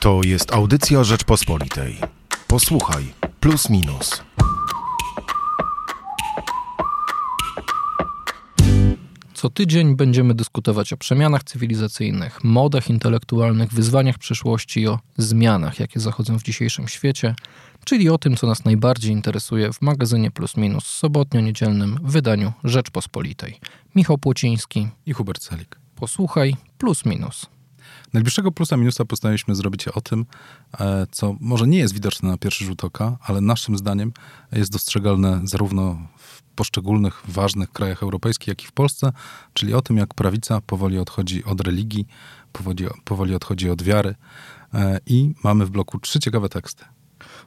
To jest audycja Rzeczpospolitej. Posłuchaj, plus minus. Co tydzień będziemy dyskutować o przemianach cywilizacyjnych, modach intelektualnych, wyzwaniach przyszłości i o zmianach, jakie zachodzą w dzisiejszym świecie, czyli o tym, co nas najbardziej interesuje w magazynie Plus Minus sobotnio-niedzielnym wydaniu Rzeczpospolitej. Michał Płociński i Hubert Celik. Posłuchaj Plus Minus. Najbliższego plusa minusa postanowiliśmy zrobić o tym, e, co może nie jest widoczne na pierwszy rzut oka, ale naszym zdaniem jest dostrzegalne zarówno w poszczególnych ważnych krajach europejskich, jak i w Polsce, czyli o tym, jak prawica powoli odchodzi od religii, powoli, powoli odchodzi od wiary. E, I mamy w bloku trzy ciekawe teksty.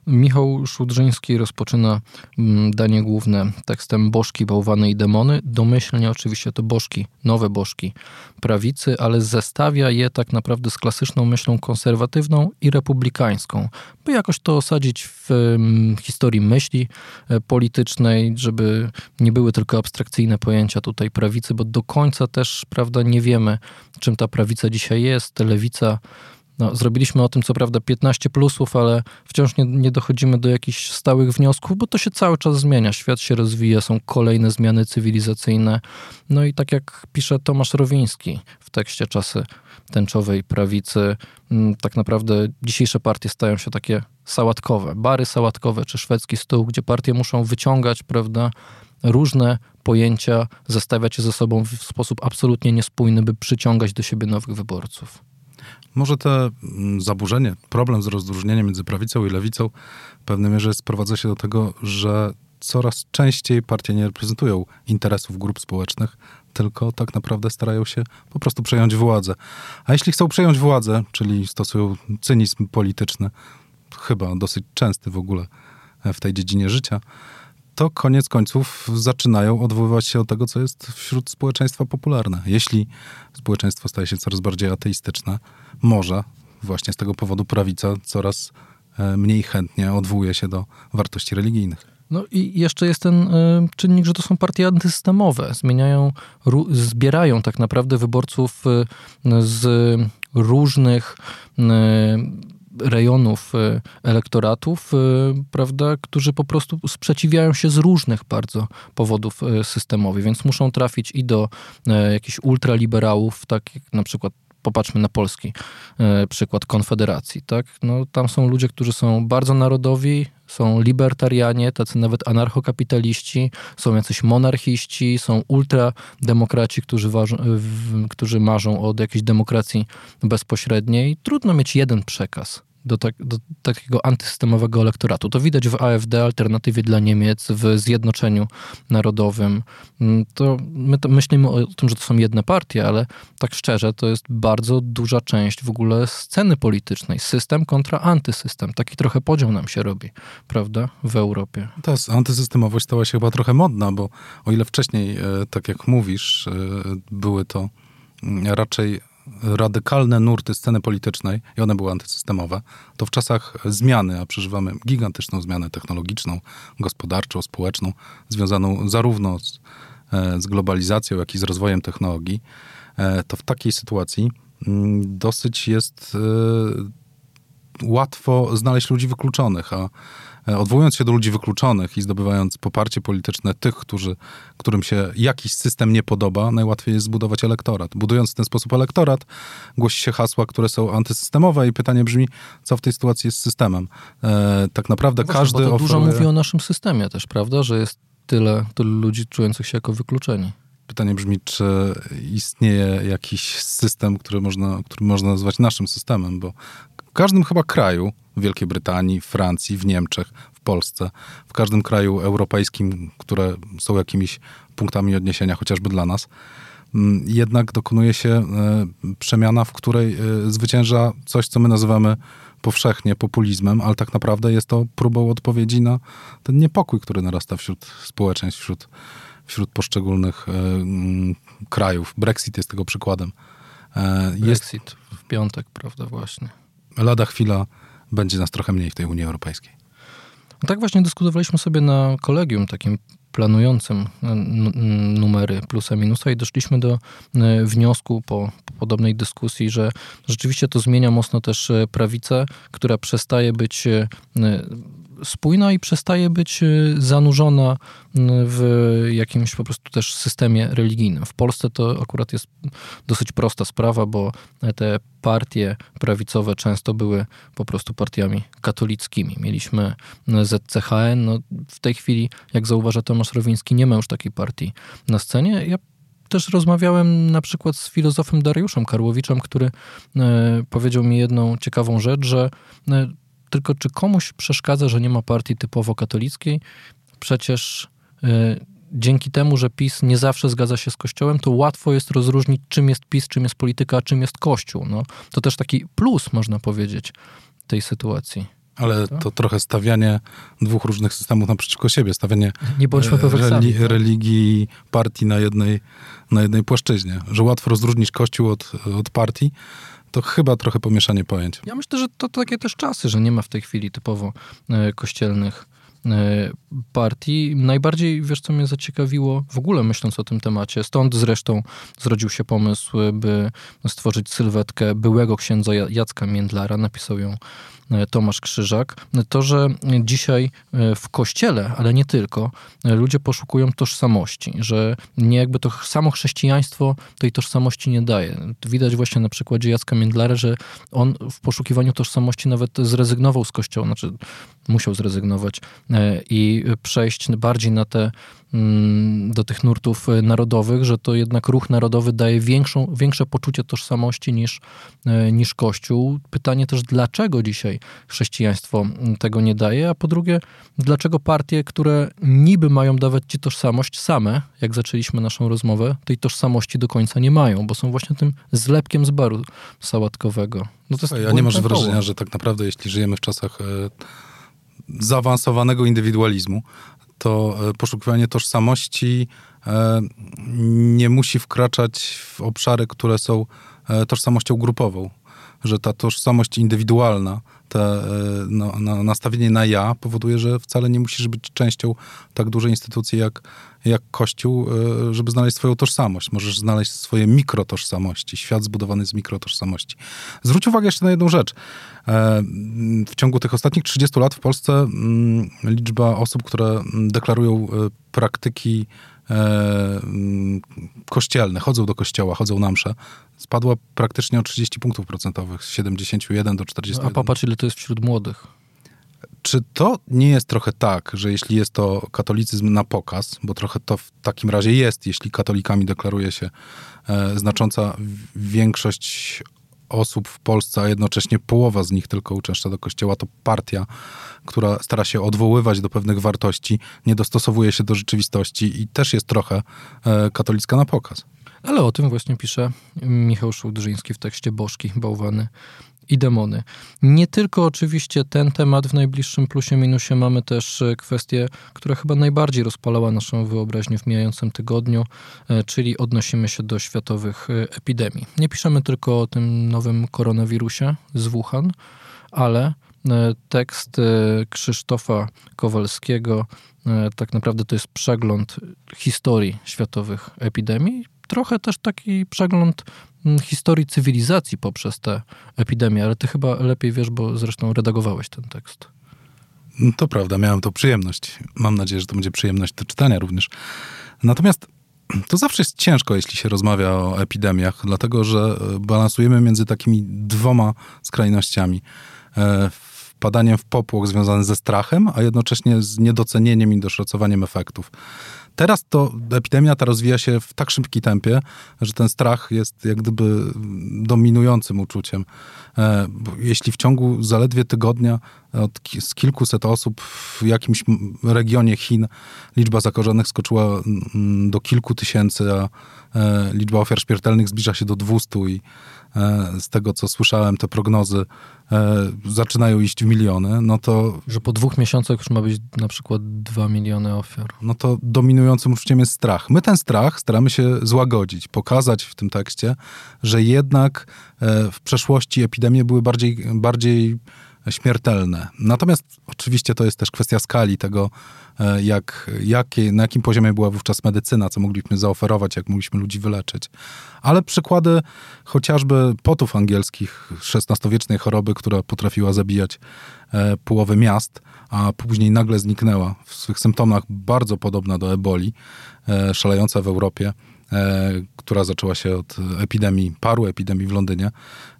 Michał Szudrzyński rozpoczyna mm, danie główne tekstem Bożki, Bałwany i Demony. Domyślnie oczywiście to Bożki, nowe Bożki prawicy, ale zestawia je tak naprawdę z klasyczną myślą konserwatywną i republikańską, by jakoś to osadzić w mm, historii myśli e, politycznej, żeby nie były tylko abstrakcyjne pojęcia tutaj prawicy, bo do końca też, prawda, nie wiemy, czym ta prawica dzisiaj jest. Lewica no, zrobiliśmy o tym co prawda 15 plusów, ale wciąż nie, nie, dochodzimy do jakichś stałych wniosków, bo to się cały czas zmienia. Świat się rozwija, są kolejne zmiany cywilizacyjne. No i tak jak pisze Tomasz Rowiński w tekście Czasy tęczowej prawicy, mm, tak naprawdę dzisiejsze partie stają się takie sałatkowe, bary sałatkowe czy szwedzki stół, gdzie partie muszą wyciągać, prawda, różne pojęcia, zestawiać je ze sobą w sposób absolutnie niespójny, by przyciągać do siebie nowych wyborców. Może te mm, zaburzenie, problem z rozróżnieniem między prawicą i lewicą w pewnej mierze sprowadza się do tego, że coraz częściej partie nie reprezentują interesów grup społecznych, tylko tak naprawdę starają się po prostu przejąć władzę. A jeśli chcą przejąć władzę, czyli stosują cynizm polityczny, chyba dosyć częsty w ogóle w tej dziedzinie życia, to koniec końców zaczynają odwoływać się od tego, co jest wśród społeczeństwa popularne. Jeśli społeczeństwo staje się coraz bardziej ateistyczne, może właśnie z tego powodu prawica coraz e, mniej chętnie odwołuje się do wartości religijnych. No i jeszcze jest ten y, czynnik, że to są partie antysystemowe. Zmieniają, ru, zbierają tak naprawdę wyborców y, z różnych y, rejonów y, elektoratów, y, prawda, którzy po prostu sprzeciwiają się z różnych bardzo powodów y, systemowych, więc muszą trafić i do jakichś ultraliberałów, tak jak na przykład popatrzmy na polski przykład Konfederacji, tak? No, tam są ludzie, którzy są bardzo narodowi, są libertarianie, tacy nawet anarchokapitaliści, są jacyś monarchiści, są ultrademokraci, którzy, ważą, którzy marzą o jakiejś demokracji bezpośredniej. Trudno mieć jeden przekaz do, tak, do, takiego antysystemowego elektoratu. To widać w AfD, Alternatywie dla Niemiec, w Zjednoczeniu Narodowym. Mm, to my to myślimy o tym, że to są jedne partie, ale tak szczerze, to jest bardzo duża część w ogóle sceny politycznej. System kontra antysystem. Taki trochę podział nam się robi, prawda, w Europie. Ta antysystemowość stała się chyba trochę modna, bo o ile wcześniej, e, tak jak mówisz, e, były to mm, raczej radykalne nurty sceny politycznej i one były antysystemowe, to w czasach zmiany, a przeżywamy gigantyczną zmianę technologiczną, gospodarczą, społeczną, związaną zarówno z, e, z globalizacją, jak i z rozwojem technologii, e, to w takiej sytuacji mm, dosyć jest e, łatwo znaleźć ludzi wykluczonych, a E, odwołując się do ludzi wykluczonych i zdobywając poparcie polityczne tych, którzy, którym się jakiś system nie podoba, najłatwiej jest zbudować elektorat. Budując w ten sposób elektorat, głosi się hasła, które są antysystemowe i pytanie brzmi, co w tej sytuacji jest systemem. E, tak naprawdę no każdy... Bo to oferuje... dużo mówi o naszym systemie też, prawda? Że jest tyle, tyle ludzi czujących się jako wykluczeni. Pytanie brzmi, czy istnieje jakiś system, który można, który można nazwać naszym systemem, bo w każdym chyba kraju, w Wielkiej Brytanii, w Francji, w Niemczech, w Polsce, w każdym kraju europejskim, które są jakimiś punktami odniesienia chociażby dla nas, mm, jednak dokonuje się e, przemiana, w której e, zwycięża coś, co my nazywamy powszechnie populizmem, ale tak naprawdę jest to próbą odpowiedzi na ten niepokój, który narasta wśród społeczeństw, wśród, wśród poszczególnych e, mm, krajów. Brexit jest tego przykładem. Brexit w piątek, prawda, właśnie lada chwila będzie nas trochę mniej w tej Unii Europejskiej. No tak właśnie dyskutowaliśmy sobie na kolegium takim planującym numery plusa minusa i doszliśmy do e, wniosku po, po podobnej dyskusji, że rzeczywiście to zmienia mocno też e, prawicę, która przestaje być e, spójna i przestaje być y, zanurzona w jakimś po prostu też systemie religijnym. W Polsce to akurat jest dosyć prosta sprawa, bo te partie prawicowe często były po prostu partiami katolickimi. Mieliśmy ZCHN, no w tej chwili, jak zauważa Tomasz Rowiński, nie ma już takiej partii na scenie. Ja też rozmawiałem na przykład z filozofem Dariuszem Karłowiczem, który e, powiedział mi jedną ciekawą rzecz, że e, tylko czy komuś przeszkadza, że nie ma partii typowo katolickiej? Przecież y, dzięki temu, że PiS nie zawsze zgadza się z Kościołem, to łatwo jest rozróżnić, czym jest PiS, czym jest polityka, a czym jest Kościół. No, to też taki plus, można powiedzieć, tej sytuacji. Ale to trochę stawianie dwóch różnych systemów naprzeciwko siebie, stawianie nie bądźmy e, reli tak? religii partii na jednej, na jednej płaszczyźnie. Że łatwo rozróżnić Kościół od, od partii, to chyba trochę pomieszanie pojęć. Ja myślę, że to, takie też czasy, że nie ma w tej chwili typowo e, kościelnych e, partii. Najbardziej, wiesz, co mnie zaciekawiło w ogóle myśląc o tym temacie, stąd zresztą zrodził się pomysł, by stworzyć sylwetkę byłego księdza Jacka Międlara, napisał ją Tomasz Krzyżak, to, że dzisiaj e, w kościele, ale nie tylko, e, ludzie poszukują tożsamości, że nie jakby to samo chrześcijaństwo tej tożsamości nie daje. Widać właśnie na przykładzie Jacka Międlara, że on w poszukiwaniu tożsamości nawet zrezygnował z kościoła, znaczy musiał zrezygnować i przejść bardziej na te Mm, do tych nurtów e, narodowych, że to jednak ruch narodowy daje większą, większe poczucie tożsamości niż, e, niż Kościół. Pytanie też, dlaczego dzisiaj chrześcijaństwo tego nie daje, a po drugie, dlaczego partie, które niby mają dawać ci tożsamość, same, jak zaczęliśmy naszą rozmowę, tej tożsamości do końca nie mają, bo są właśnie tym zlepkiem z baru sałatkowego. No to jest ja nie masz wrażenia, że tak naprawdę, jeśli żyjemy w czasach e, zaawansowanego indywidualizmu, to e, poszukiwanie tożsamości e, nie musi wkraczać w obszary, które są tożsamością grupową. Że ta tożsamość indywidualna, te no, no, nastawienie na ja powoduje, że wcale nie musisz być częścią tak dużej instytucji jak, jak Kościół, żeby znaleźć swoją tożsamość. Możesz znaleźć swoje mikrotożsamości, świat zbudowany z mikrotożsamości. Zwróć uwagę jeszcze na jedną rzecz. E, w ciągu tych ostatnich 30 lat w Polsce mm, liczba osób, które mm, deklarują e, praktyki e, kościelne, chodzą do kościoła, chodzą na msze, spadła praktycznie o 30 punktów procentowych, z 71 do 41. A popatrz, ile to jest wśród młodych. Czy to nie jest trochę tak, że jeśli jest to katolicyzm na pokaz, bo trochę to w takim razie jest, jeśli katolikami deklaruje się e, znacząca większość osób w Polsce, a jednocześnie połowa z nich tylko uczęszcza do kościoła, to partia, która stara się odwoływać do pewnych wartości, nie dostosowuje się do rzeczywistości i też jest trochę e, katolicka na pokaz. Ale o tym właśnie pisze Michał Szułdrzyński w tekście Bożki, Bałwany i demony. Nie tylko oczywiście ten temat w najbliższym plusie minusie, mamy też e, kwestię, która chyba najbardziej rozpalała naszą wyobraźnię w mijającym tygodniu, e, czyli odnosimy się do światowych e, epidemii. Nie piszemy tylko o tym nowym koronawirusie z Wuhan, ale tekst Krzysztofa Kowalskiego tak naprawdę to jest przegląd historii światowych epidemii, trochę też taki przegląd historii cywilizacji poprzez tę epidemię, ale ty chyba lepiej wiesz, bo zresztą redagowałeś ten tekst. No to prawda, miałem tą przyjemność. Mam nadzieję, że to będzie przyjemność do czytania również. Natomiast to zawsze jest ciężko, jeśli się rozmawia o epidemiach, dlatego że e, balansujemy między takimi dwoma skrajnościami. E, wpadaniem w popłoch związany ze strachem, a jednocześnie z niedocenieniem i doszacowaniem efektów. Teraz to epidemia ta rozwija się w tak szybkim tempie, że ten strach jest jak gdyby dominującym uczuciem. E, jeśli w ciągu zaledwie tygodnia od, z kilkuset osób w jakimś regionie Chin liczba zakażonych skoczyła do kilku tysięcy, a e, liczba ofiar śmiertelnych zbliża się do 200 i E, z tego co słyszałem, te prognozy e, zaczynają iść w miliony, no to... Że po dwóch miesiącach już ma być na przykład dwa miliony ofiar. No to dominującym uczuciem jest strach. My ten strach staramy się złagodzić, pokazać w tym tekście, że jednak e, w przeszłości epidemie były bardziej, bardziej śmiertelne. Natomiast oczywiście to jest też kwestia skali tego, e, jak, jakie, na jakim poziomie była wówczas medycyna, co mogliśmy zaoferować, jak mogliśmy ludzi wyleczyć. Ale przykłady chociażby potów angielskich, XVI-wiecznej choroby, która potrafiła zabijać e, połowę miast, a później nagle zniknęła w swych symptomach bardzo podobna do eboli, e, szalejąca w Europie która zaczęła się od epidemii, paru epidemii w Londynie,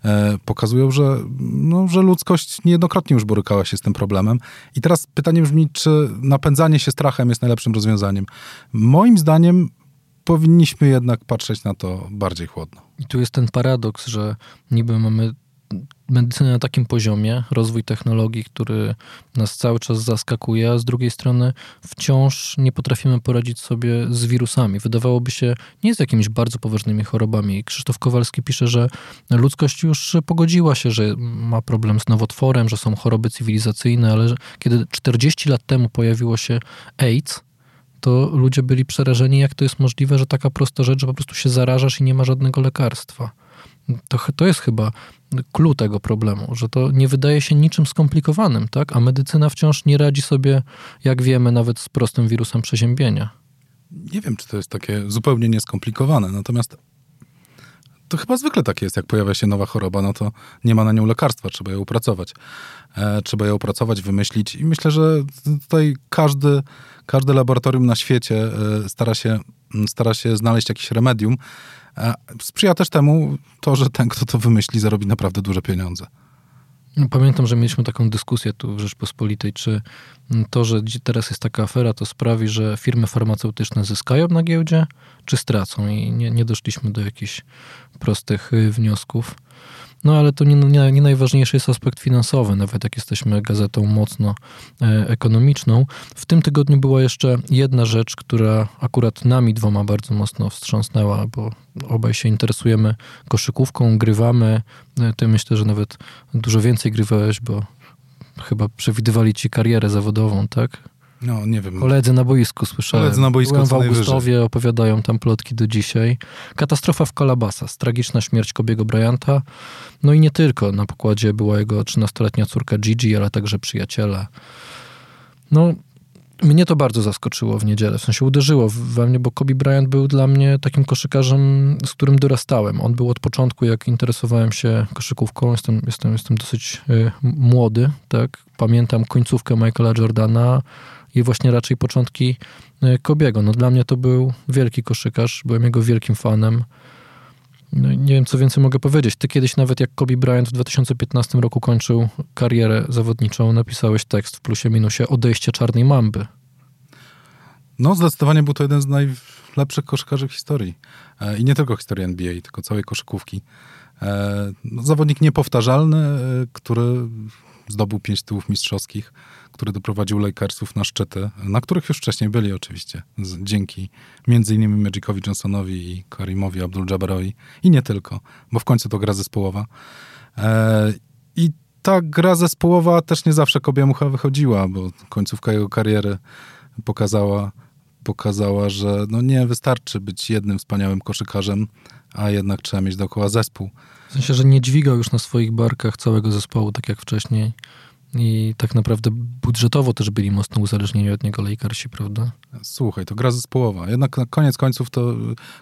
e, pokazują, że, no, że ludzkość niejednokrotnie już borykała się z tym problemem. I teraz pytanie brzmi, czy napędzanie się strachem jest najlepszym rozwiązaniem? Moim zdaniem powinniśmy jednak patrzeć na to bardziej chłodno. I tu jest ten paradoks, że niby mamy medycynę na takim poziomie, rozwój technologii, który nas cały czas zaskakuje, a z drugiej strony wciąż nie potrafimy poradzić sobie z wirusami. Wydawałoby się, nie z jakimiś bardzo poważnymi chorobami. Krzysztof Kowalski pisze, że ludzkość już pogodziła się, że ma problem z nowotworem, że są choroby cywilizacyjne, ale kiedy 40 lat temu pojawiło się AIDS, to ludzie byli przerażeni, jak to jest możliwe, że taka prosta rzecz, że po prostu się zarażasz i nie ma żadnego lekarstwa. To, to jest chyba clue tego problemu, że to nie wydaje się niczym skomplikowanym, tak? A medycyna wciąż nie radzi sobie, jak wiemy, nawet z prostym wirusem przeziębienia. Nie wiem, czy to jest takie zupełnie nieskomplikowane, natomiast to chyba zwykle tak jest, jak pojawia się nowa choroba, no to nie ma na nią lekarstwa, trzeba ją opracować. E, trzeba ją opracować, wymyślić i myślę, że tutaj każdy, każde laboratorium na świecie e, stara się, stara się znaleźć jakieś remedium, Sprzyja też temu to, że ten, kto to wymyśli, zarobi naprawdę duże pieniądze. No, pamiętam, że mieliśmy taką dyskusję tu w Rzeczpospolitej, czy to, że teraz jest taka afera, to sprawi, że firmy farmaceutyczne zyskają na giełdzie, czy stracą i nie, nie doszliśmy do jakichś prostych y, wniosków. No ale to nie, nie, nie, najważniejszy jest aspekt finansowy, nawet jak jesteśmy gazetą mocno e, ekonomiczną. W tym tygodniu była jeszcze jedna rzecz, która akurat nami dwoma bardzo mocno wstrząsnęła, bo obaj się interesujemy koszykówką, grywamy. E, ty myślę, że nawet dużo więcej grywałeś, bo chyba przewidywali ci karierę zawodową, tak? No, nie wiem. Koledzy na boisku słyszałem. Koledzy na boisku Byłem w Augustowie, opowiadają tam plotki do dzisiaj. Katastrofa w Calabasas, tragiczna śmierć Kobiego Bryanta. No i nie tylko. Na pokładzie była jego 13-letnia córka Gigi, ale także przyjaciele. No, mnie to bardzo zaskoczyło w niedzielę, w sensie uderzyło we mnie, bo Kobe Bryant był dla mnie takim koszykarzem, z którym dorastałem. On był od początku, jak interesowałem się koszykówką, jestem, jestem, jestem dosyć y, młody, tak? Pamiętam końcówkę Michaela Jordana, i właśnie raczej początki e, Kobiego. No dla mnie to był wielki koszykarz, byłem jego wielkim fanem. No, nie wiem, co więcej mogę powiedzieć. Ty kiedyś nawet jak Kobe Bryant w 2015 roku kończył karierę zawodniczą, napisałeś tekst w plusie minusie odejście czarnej mamby. No, zdecydowanie był to jeden z najlepszych koszykarzy w historii. E, I nie tylko historii NBA, tylko całej koszykówki. E, no, zawodnik niepowtarzalny, który zdobył pięć tyłów mistrzowskich który doprowadził Lakersów na szczyty, na których już wcześniej byli oczywiście, z, dzięki między innymi Magicowi Johnsonowi i Karimowi Abdul-Jabbarowi i nie tylko, bo w końcu to gra zespołowa. E, I ta gra zespołowa też nie zawsze Kobiemucha wychodziła, bo końcówka jego kariery pokazała, pokazała, że no nie wystarczy być jednym wspaniałym koszykarzem, a jednak trzeba mieć dookoła zespół. W sensie, że nie dźwigał już na swoich barkach całego zespołu, tak jak wcześniej. I tak naprawdę budżetowo też byli mocno uzależnieni od niego Lakersi, prawda? Słuchaj, to gra zespołowa. Jednak na koniec końców to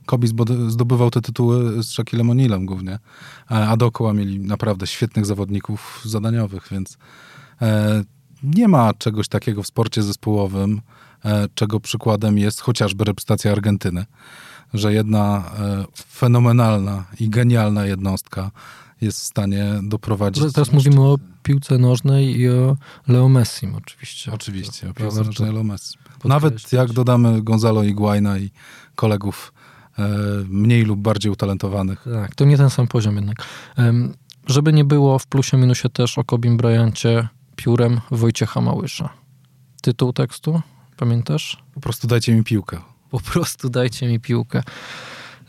Kobe zdobywał te tytuły z Shaquillem O'Nealem głównie, a dookoła mieli naprawdę świetnych zawodników zadaniowych, więc e, nie ma czegoś takiego w sporcie zespołowym, czego przykładem jest chociażby reprezentacja Argentyny, że jedna e, fenomenalna i genialna jednostka jest w stanie doprowadzić. Teraz mówimy o piłce nożnej i o Leo Messim oczywiście. Oczywiście, o piłce nożnej Leo Messi. Nawet jak dodamy Gonzalo Iguaina i kolegów e, mniej lub bardziej utalentowanych. Tak, to nie ten sam poziom jednak. Um, żeby nie było w plusie minusie też o Kobim Bryancie piórem Wojciecha Małysza. Tytuł tekstu, pamiętasz? Po prostu dajcie mi piłkę. Po prostu dajcie mi piłkę.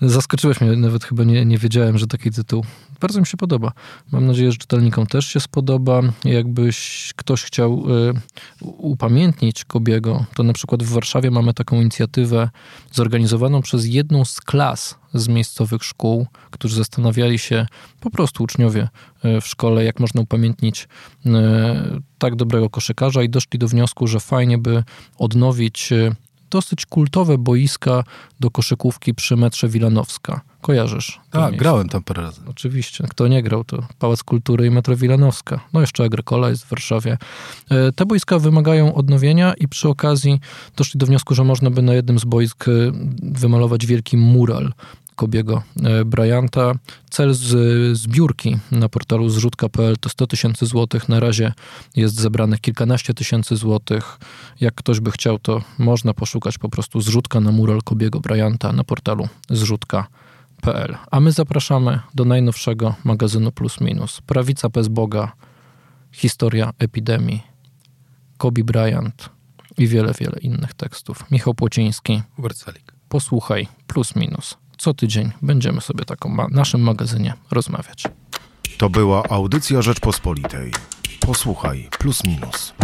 Zaskoczyłeś mnie, nawet chyba nie, nie wiedziałem, że taki tytuł. Bardzo mi się podoba. Mam nadzieję, że czytelnikom też się spodoba. Jakbyś ktoś chciał y, upamiętnić Kobiego, to na przykład w Warszawie mamy taką inicjatywę zorganizowaną przez jedną z klas z miejscowych szkół, którzy zastanawiali się, po prostu uczniowie y, w szkole, jak można upamiętnić y, tak dobrego koszykarza i doszli do wniosku, że fajnie by odnowić y, dosyć kultowe boiska do koszykówki przy metrze Wilanowska. Kojarzysz? Tak, grałem tam parę razy. Oczywiście. Kto nie grał, to Pałac Kultury i Metro Wilanowska. No jeszcze Agrykola jest w Warszawie. E, Te boiska wymagają odnowienia i przy okazji doszli do wniosku, że można by na jednym z boisk e, wymalować wielki mural Kobiego e, Bryanta. Cel z zbiórki na portalu zrzutka.pl to 100 tysięcy złotych. Na razie jest zebranych kilkanaście tysięcy złotych. Jak ktoś by chciał, to można poszukać po prostu zrzutka na mural Kobiego Bryanta na portalu zrzutka.pl. A my zapraszamy do najnowszego magazynu Plus Minus. Prawica bez Boga, historia epidemii, Kobe Bryant i wiele, wiele innych tekstów. Michał Płociński, Hubert posłuchaj Plus Minus. Co tydzień będziemy sobie taką ma- naszym magazynie rozmawiać. To była audycja Rzeczpospolitej. Posłuchaj plus minus.